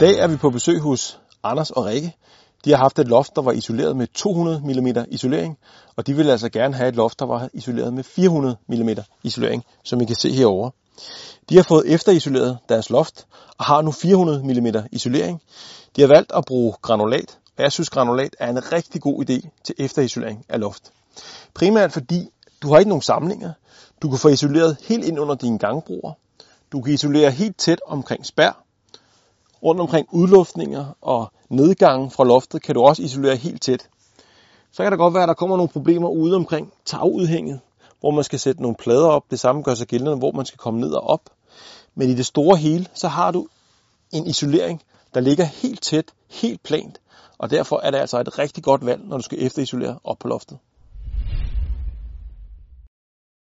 dag er vi på besøg hos Anders og Rikke. De har haft et loft, der var isoleret med 200 mm isolering, og de vil altså gerne have et loft, der var isoleret med 400 mm isolering, som I kan se herovre. De har fået efterisoleret deres loft og har nu 400 mm isolering. De har valgt at bruge granulat, og jeg synes granulat er en rigtig god idé til efterisolering af loft. Primært fordi du har ikke nogen samlinger. Du kan få isoleret helt ind under dine gangbroer. Du kan isolere helt tæt omkring spær, rundt omkring udluftninger og nedgangen fra loftet kan du også isolere helt tæt. Så kan det godt være, at der kommer nogle problemer ude omkring tagudhænget, hvor man skal sætte nogle plader op. Det samme gør sig gældende, hvor man skal komme ned og op. Men i det store hele, så har du en isolering, der ligger helt tæt, helt plant, og derfor er det altså et rigtig godt valg, når du skal efterisolere op på loftet.